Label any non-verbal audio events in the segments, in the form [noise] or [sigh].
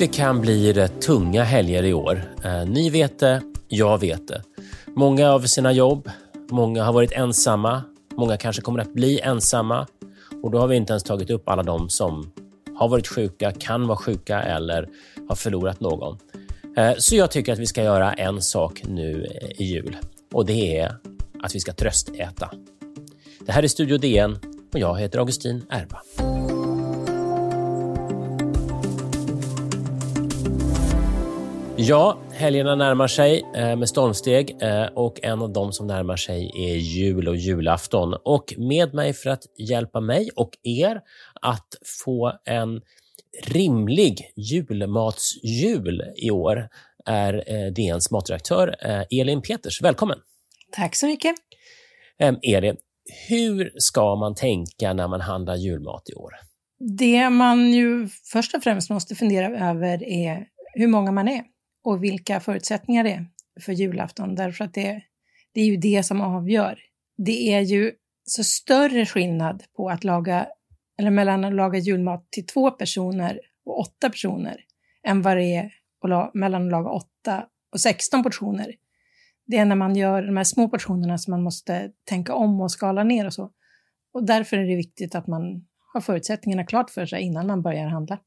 Det kan bli rätt tunga helger i år. Eh, ni vet det, jag vet det. Många av sina jobb, många har varit ensamma, många kanske kommer att bli ensamma. Och då har vi inte ens tagit upp alla de som har varit sjuka, kan vara sjuka eller har förlorat någon. Eh, så jag tycker att vi ska göra en sak nu eh, i jul och det är att vi ska tröstäta. Det här är Studio DN och jag heter Augustin Erba. Ja, helgerna närmar sig eh, med stormsteg eh, och en av dem som närmar sig är jul och julafton. Och med mig för att hjälpa mig och er att få en rimlig julmatsjul i år är eh, DNs matredaktör Elin Peters. Välkommen! Tack så mycket. Elin, hur ska man tänka när man handlar julmat i år? Det man ju först och främst måste fundera över är hur många man är och vilka förutsättningar det är för julafton, därför att det, det är ju det som avgör. Det är ju så större skillnad på att laga, eller mellan att laga julmat till två personer och åtta personer än vad det är att mellan att laga åtta och 16 portioner. Det är när man gör de här små portionerna som man måste tänka om och skala ner och så. Och därför är det viktigt att man har förutsättningarna klart för sig innan man börjar handla.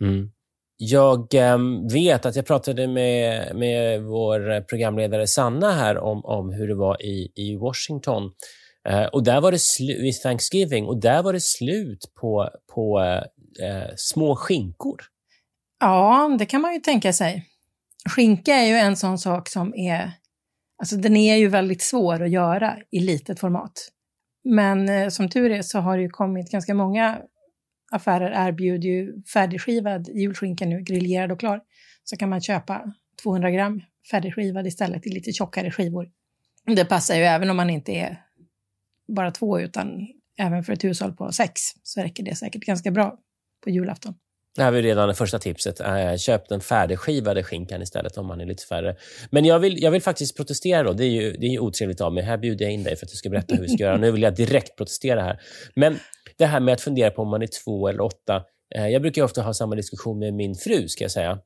Mm. Jag ehm, vet att jag pratade med, med vår programledare Sanna här om, om hur det var i, i Washington. Eh, och där var det vid Thanksgiving och där var det slut på, på eh, eh, små skinkor. Ja, det kan man ju tänka sig. Skinka är ju en sån sak som är... Alltså den är ju väldigt svår att göra i litet format. Men eh, som tur är så har det ju kommit ganska många affärer erbjuder ju färdigskivad julskinka nu, griljerad och klar. Så kan man köpa 200 gram färdigskivad istället i lite tjockare skivor. Det passar ju även om man inte är bara två, utan även för ett hushåll på sex så räcker det säkert ganska bra på julafton. Det här var redan det första tipset. Eh, köp den färdigskivade skinkan istället om man är lite färre. Men jag vill, jag vill faktiskt protestera. Då. Det är ju det är otrevligt av mig. Här bjuder jag in dig för att du ska berätta hur vi ska göra. Nu vill jag direkt protestera här. Men det här med att fundera på om man är två eller åtta. Eh, jag brukar ofta ha samma diskussion med min fru, ska jag säga.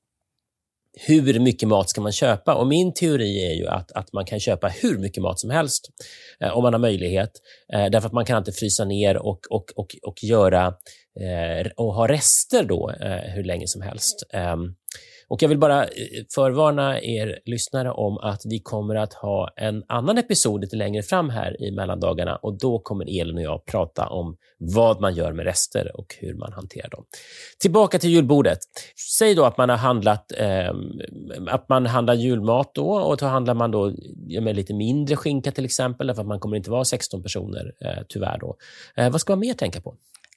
Hur mycket mat ska man köpa? Och Min teori är ju att, att man kan köpa hur mycket mat som helst eh, om man har möjlighet. Eh, därför att man kan alltid frysa ner och, och, och, och, göra, eh, och ha rester då eh, hur länge som helst. Ehm, och Jag vill bara eh, förvarna er lyssnare om att vi kommer att ha en annan episod lite längre fram här i mellandagarna och då kommer Elin och jag prata om vad man gör med rester och hur man hanterar dem. Tillbaka till julbordet. Säg då att man har handlat eh, att man handlar julmat då och då handlar man då med lite mindre skinka till exempel, för att man kommer inte vara 16 personer eh, tyvärr då. Eh, vad ska man mer tänka på?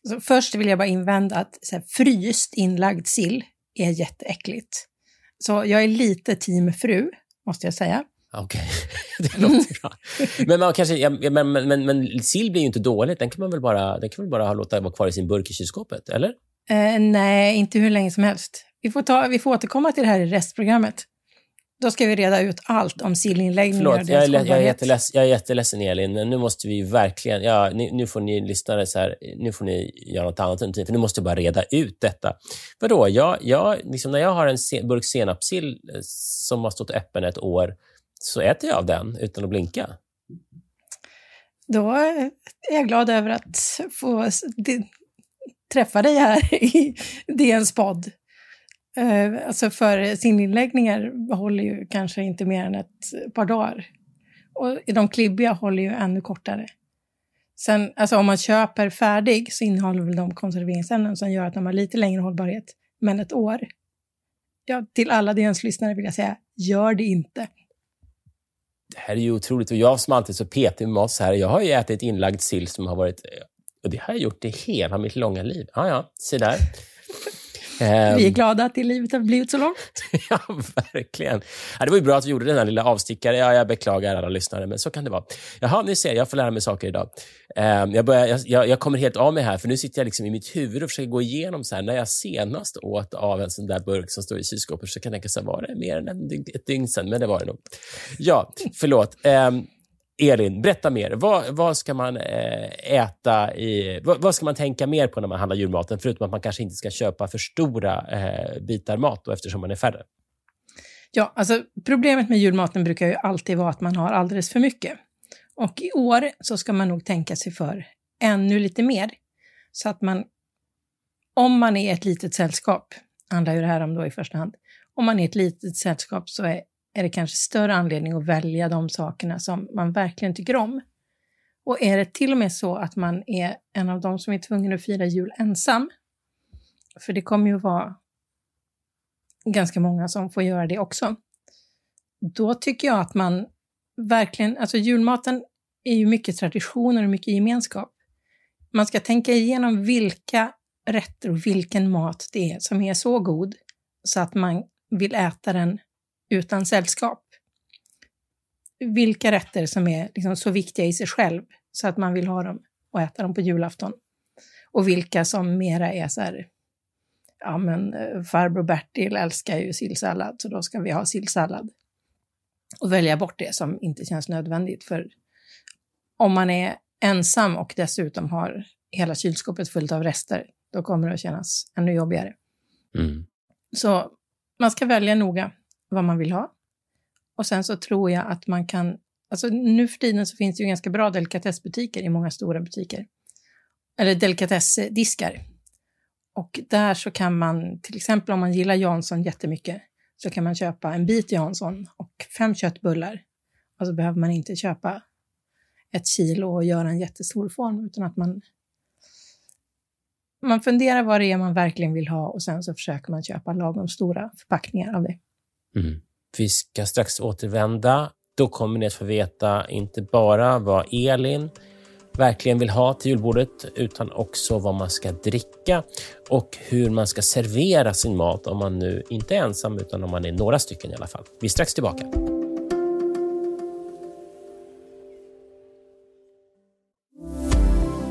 Så först vill jag bara invända att så här, fryst inlagd sill är jätteäckligt. Så jag är lite team fru, måste jag säga. Okej, okay. [laughs] det låter bra. [laughs] Men, man kanske, ja, men, men, men, men sill blir ju inte dåligt. Den kan man väl bara, den kan väl bara låta vara kvar i sin burk i kylskåpet, eller? Eh, nej, inte hur länge som helst. Vi får, ta, vi får återkomma till det här i restprogrammet. Då ska vi reda ut allt om sillinläggningar Förlåt, jag är, jag, är jätteleds, jag är jätteledsen Elin, men nu måste vi verkligen... Ja, ni, nu får ni lyssnare så här, nu får ni göra något annat under tiden, för nu måste jag bara reda ut detta. Vadå? Jag, jag, liksom när jag har en se, burk senapssill eh, som har stått öppen ett år, så äter jag av den utan att blinka. Då är jag glad över att få träffa dig här i DNs podd. Eh, alltså för sininläggningar håller ju kanske inte mer än ett par dagar. Och de klibbiga håller ju ännu kortare. Sen, alltså om man köper färdig så innehåller väl de konserveringsämnen som gör att de har lite längre hållbarhet. Men ett år, ja, till alla DNs lyssnare vill jag säga, gör det inte. Det här är ju otroligt. Och jag som alltid är så petig med mat så här, jag har ju ätit inlagd sill som har varit... Eh, och det har jag gjort i hela mitt långa liv. Ja, ja, se där. Vi är glada att det livet har blivit så långt. [laughs] ja, verkligen. Ja, det var ju bra att vi gjorde den här lilla avstickare. Ja, jag beklagar alla lyssnare, men så kan det vara. Jaha, ni ser, jag får lära mig saker idag. Um, jag, börjar, jag, jag, kommer helt av mig här, för nu sitter jag liksom i mitt huvud och försöker gå igenom så här, när jag senast åt av en sån där burk som står i kylskåpet, så kan jag tänka så här, var det mer än ett dygn sedan? Men det var det nog. Ja, förlåt. Elin, berätta mer. Vad, vad ska man eh, äta i... Vad, vad, ska man tänka mer på när man handlar julmaten, förutom att man kanske inte ska köpa för stora eh, bitar mat då, eftersom man är färre? Ja, alltså problemet med julmaten brukar ju alltid vara att man har alldeles för mycket. Och i år så ska man nog tänka sig för ännu lite mer. Så att man, om man är ett litet sällskap, handlar ju det här om då i första hand, om man är ett litet sällskap så är är det kanske större anledning att välja de sakerna som man verkligen tycker om. Och är det till och med så att man är en av de som är tvungen att fira jul ensam, för det kommer ju vara ganska många som får göra det också, då tycker jag att man verkligen, alltså julmaten är ju mycket traditioner och mycket gemenskap. Man ska tänka igenom vilka rätter och vilken mat det är som är så god så att man vill äta den utan sällskap. Vilka rätter som är liksom så viktiga i sig själv så att man vill ha dem och äta dem på julafton. Och vilka som mera är så här, ja men eh, farbror Bertil älskar ju sillsallad så då ska vi ha sillsallad. Och välja bort det som inte känns nödvändigt för om man är ensam och dessutom har hela kylskåpet fullt av rester, då kommer det att kännas ännu jobbigare. Mm. Så man ska välja noga vad man vill ha. Och sen så tror jag att man kan, alltså nu för tiden så finns det ju ganska bra delikatessbutiker i många stora butiker. Eller delikatessdiskar. Och där så kan man, till exempel om man gillar Jansson jättemycket, så kan man köpa en bit Jansson och fem köttbullar. Och så behöver man inte köpa ett kilo och göra en jättestor form, utan att man man funderar vad det är man verkligen vill ha och sen så försöker man köpa lagom stora förpackningar av det. Mm. Vi ska strax återvända. Då kommer ni att få veta inte bara vad Elin verkligen vill ha till julbordet, utan också vad man ska dricka och hur man ska servera sin mat om man nu inte är ensam, utan om man är några stycken i alla fall. Vi är strax tillbaka.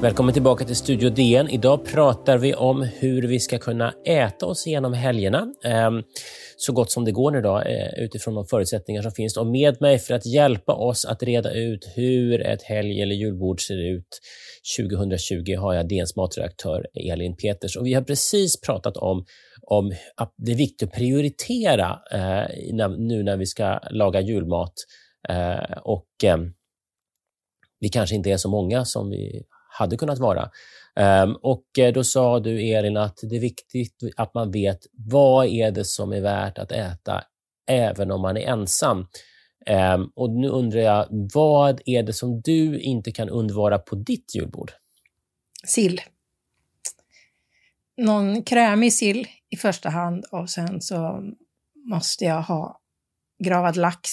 Välkommen tillbaka till Studio DN. Idag pratar vi om hur vi ska kunna äta oss igenom helgerna ehm, så gott som det går nu då, eh, utifrån de förutsättningar som finns. Och med mig för att hjälpa oss att reda ut hur ett helg eller julbord ser ut 2020 har jag DNs matredaktör Elin Peters. Och vi har precis pratat om, om att det är viktigt att prioritera eh, nu när vi ska laga julmat. Eh, och ehm, vi kanske inte är så många som vi hade kunnat vara. Ehm, och eh, då sa du, Elin, att det är viktigt att man vet vad är det som är värt att äta även om man är ensam. Ehm, och nu undrar jag, vad är det som du inte kan undvara på ditt julbord? Sill. Någon krämig sill i första hand och sen så måste jag ha gravad lax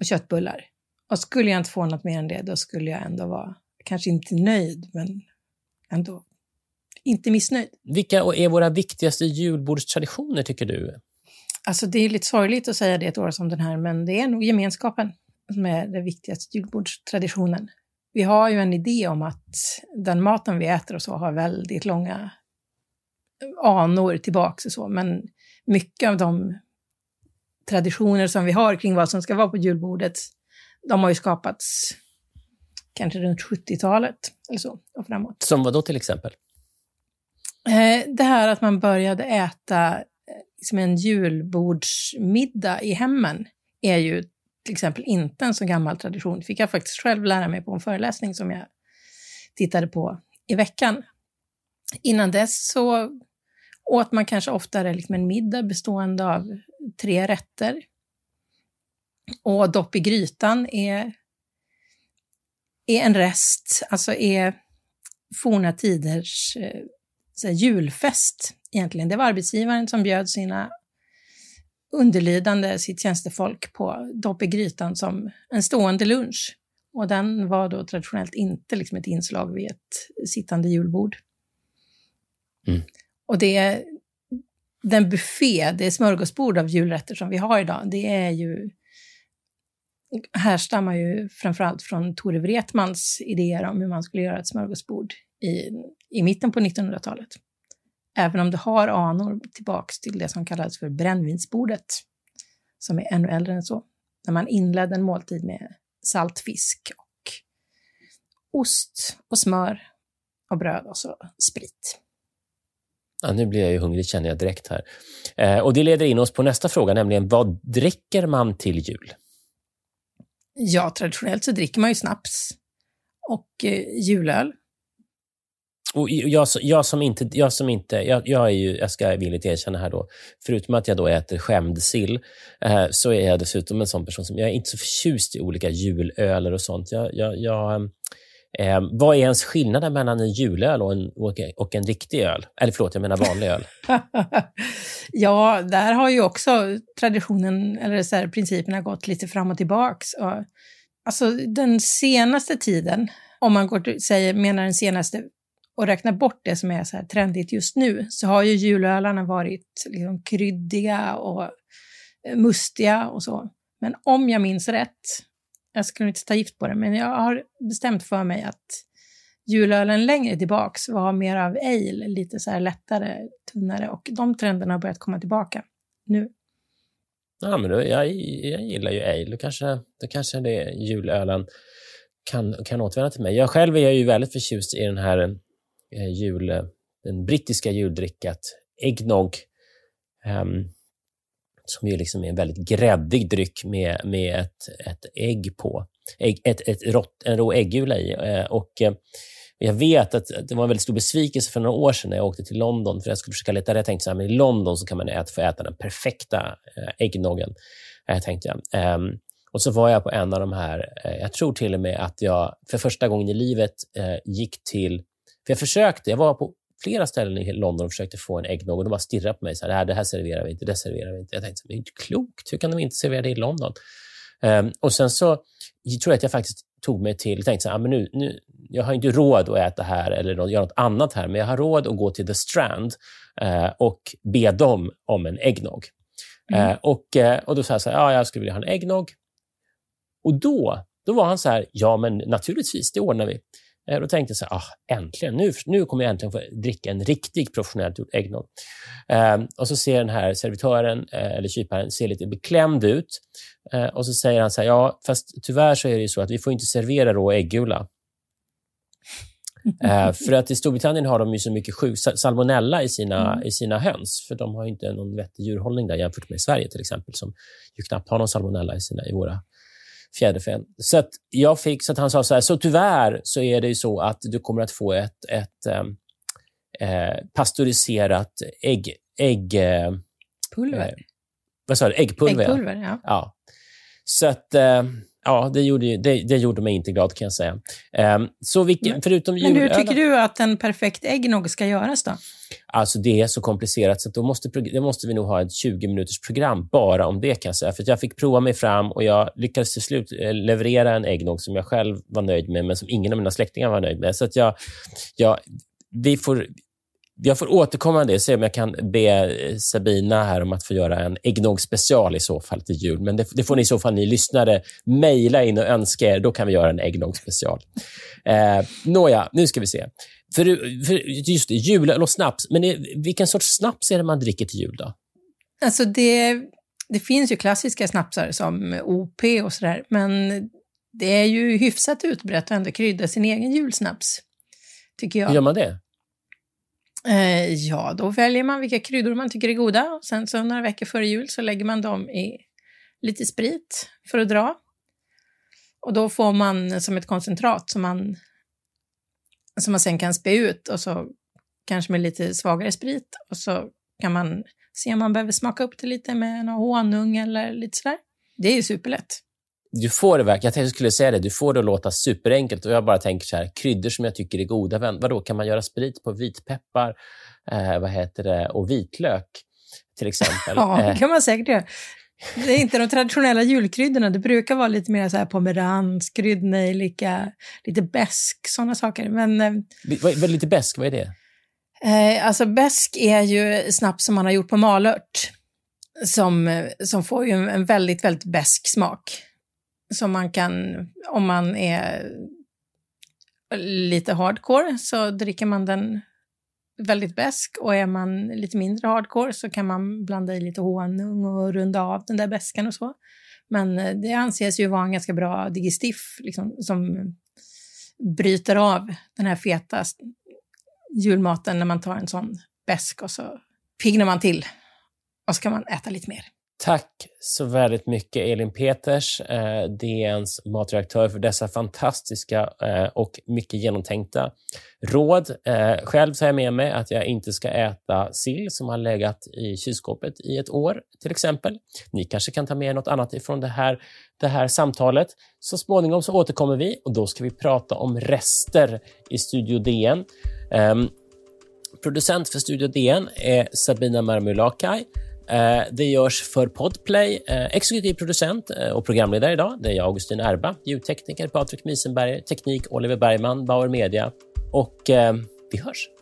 och köttbullar. Och skulle jag inte få något mer än det, då skulle jag ändå vara kanske inte nöjd, men ändå inte missnöjd. Vilka är våra viktigaste julbordstraditioner, tycker du? Alltså, det är lite sorgligt att säga det ett år som den här, men det är nog gemenskapen som är den viktigaste julbordstraditionen. Vi har ju en idé om att den maten vi äter och så har väldigt långa anor tillbaks och så, men mycket av de traditioner som vi har kring vad som ska vara på julbordet, de har ju skapats kanske runt 70-talet eller så och framåt. Som vad då till exempel? Eh, det här att man började äta eh, liksom en julbordsmiddag i hemmen är ju till exempel inte en så gammal tradition. Det fick jag faktiskt själv lära mig på en föreläsning som jag tittade på i veckan. Innan dess så åt man kanske oftare liksom en middag bestående av tre rätter. Och dopp i grytan är är en rest, alltså är forna tiders eh, julfest egentligen. Det var arbetsgivaren som bjöd sina underlydande, sitt tjänstefolk på dopp i grytan som en stående lunch. Och den var då traditionellt inte liksom ett inslag vid ett sittande julbord. Mm. Och det, den buffé, det smörgåsbord av julrätter som vi har idag, det är ju härstammar ju framförallt från Tore Wretmans idéer om hur man skulle göra ett smörgåsbord i, i mitten på 1900-talet. Även om det har anor tillbaks till det som kallades för brännvinsbordet, som är ännu äldre än så, när man inledde en måltid med saltfisk och ost och smör och bröd och så sprit. Ja, nu blir jag ju hungrig känner jag direkt här. Eh, och Det leder in oss på nästa fråga, nämligen vad dricker man till jul? Ja, traditionellt så dricker man ju snaps och eh, julöl. Och jag, jag, som inte, jag som inte, jag, jag är ju, jag ska villigt erkänna här då, förutom att jag då äter skämd sill, eh, så är jag dessutom en sån person som, jag är inte så förtjust i olika julöler och sånt. Jag, jag, jag Eh, vad är ens skillnaden mellan en julöl och en, och en riktig öl? Eller förlåt, jag menar vanlig öl. [laughs] ja, där har ju också traditionen, eller så här, principerna gått lite fram och tillbaks. Och, alltså den senaste tiden, om man går, säger, menar den senaste och räknar bort det som är så här trendigt just nu, så har ju julölarna varit liksom kryddiga och eh, mustiga och så. Men om jag minns rätt, jag skulle inte ta gift på det, men jag har bestämt för mig att julölen längre tillbaks var mer av ale, lite så här lättare, tunnare och de trenderna har börjat komma tillbaka nu. Ja, men då, jag, jag gillar ju ale. Då kanske, då kanske det julölen kan, kan återvända till mig. Jag själv är ju väldigt förtjust i den här eh, jul, den brittiska juldrickat eggnog. Um, som ju liksom är en väldigt gräddig dryck med, med ett, ett ägg på. Ägg, ett, ett rått, en rå äggula i. Eh, och, eh, jag vet att det var en väldigt stor besvikelse för några år sedan när jag åkte till London, för jag skulle försöka leta rätt. Jag tänkte så här, i London så kan man äta, få äta den perfekta eh, äggnoggen, tänkte jag. Och så var jag på en av de här, jag tror till och med att jag för första gången i livet gick till, för jag försökte, jag var på flera ställen i London och försökte få en äggnog och de bara stirrade på mig. Så här, det här serverar vi inte, det serverar vi inte. Jag tänkte, det är inte klokt. Hur kan de inte servera det i London? Um, och sen så jag tror jag att jag faktiskt tog mig till, tänkte så här, ah, men nu, nu, jag har inte råd att äta här eller göra något annat här, men jag har råd att gå till The Strand uh, och be dem om en äggnog. Mm. Uh, och, uh, och då sa jag så här, ja, jag skulle vilja ha en äggnog. Och då, då var han så här, ja men naturligtvis, det ordnar vi. Eh, då tänkte jag så här, ah, äntligen, nu, nu kommer jag äntligen få dricka en riktigt professionellt gjord äggnog. Eh, och så ser den här servitören, eh, eller kyparen, ser lite beklämd ut. Eh, och så säger han så här, ja, fast tyvärr så är det så att vi får inte servera rå äggula. [laughs] Eh, för att i Storbritannien har de ju så mycket sjuk, salmonella i sina, mm. i sina höns, för de har inte någon vettig djurhållning där jämfört med Sverige till exempel, som ju knappt har någon salmonella i, sina, i våra fjäderfän. Så att jag fick, så att han sa så här, så tyvärr så är det ju så att du kommer att få ett, ett eh, pasteuriserat ägg... ägg eh, Pulver? Eh, vad sa du? Äggpulver? Äggpulver, ja. ja. Så att... Ja, det gjorde, det, det, gjorde mig inte glad kan jag säga. Um, så vilken, men, förutom men hur tycker du att en perfekt äggnog ska göras då? Alltså det är så komplicerat så då måste, det måste vi nog ha ett 20 minuters program bara om det kan jag säga. För jag fick prova mig fram och jag lyckades till slut eh, leverera en äggnog som jag själv var nöjd med, men som ingen av mina släktingar var nöjd med. Så att jag, jag, vi får, jag får återkomma till det, se om jag kan be eh, Sabina här om att få göra en äggnog special i så fall till jul. Men det, det får ni i så fall ni lyssnare mejla in och önska er. Då kan vi göra en äggnog special. Eh, nåja, nu ska vi se. För, för just det, julöl och snaps. Men vilken sorts snaps är det man dricker till jul då? Alltså det, det finns ju klassiska snapsar som OP och sådär, men det är ju hyfsat utbrett att ändå krydda sin egen julsnaps, tycker jag. Gör man det? Eh, ja, då väljer man vilka kryddor man tycker är goda. Och sen så några veckor före jul så lägger man dem i lite sprit för att dra. Och då får man som ett koncentrat som man, som man sen kan spä ut och så kanske med lite svagare sprit och så kan man se om man behöver smaka upp det lite med någon honung eller lite sådär. Det är ju superlätt du får det verkligen, jag tänkte skulle säga det, du får det att låta superenkelt och jag bara tänker så här, kryddor som jag tycker är goda, vadå, kan man göra sprit på vitpeppar eh, vad heter det, och vitlök till exempel? [laughs] ja, det eh. kan man säkert göra. Det är inte de traditionella julkryddorna, det brukar vara lite mer så här pomerans, kryddnejlika, lite besk, sådana saker. Men, eh, vad, vad, lite besk, vad är det? Eh, alltså bäsk är ju snaps som man har gjort på malört. Som, som får ju en väldigt, väldigt bäsk smak. Som man kan, om man är lite hardcore så dricker man den väldigt bäsk och är man lite mindre hardcore så kan man blanda i lite honung och runda av den där bäskan och så. Men eh, det anses ju vara en ganska bra digestif liksom, som bryter av den här feta julmaten när man tar en sån bäsk och så piggnar man till och så kan man äta lite mer. Tack så väldigt mycket Elin Peters, eh, DNs matredaktör, för dessa fantastiska eh, och mycket genomtänkta råd. Eh, själv tar jag med mig att jag inte ska äta sill som har legat i kylskåpet i ett år, till exempel. Ni kanske kan ta med er något annat ifrån det här, det här samtalet. Så småningom så återkommer vi och då ska vi prata om rester i Studio DN. Eh, producent för Studio DN är Sabina Marmulakai. Eh, det görs för Podplay. Eh, exekutiv producent eh, och programledare idag det är jag, Augustin Erba. Ljudtekniker Patrik Misenberger. Teknik Oliver Bergman, Bauer Media. Och vi hörs.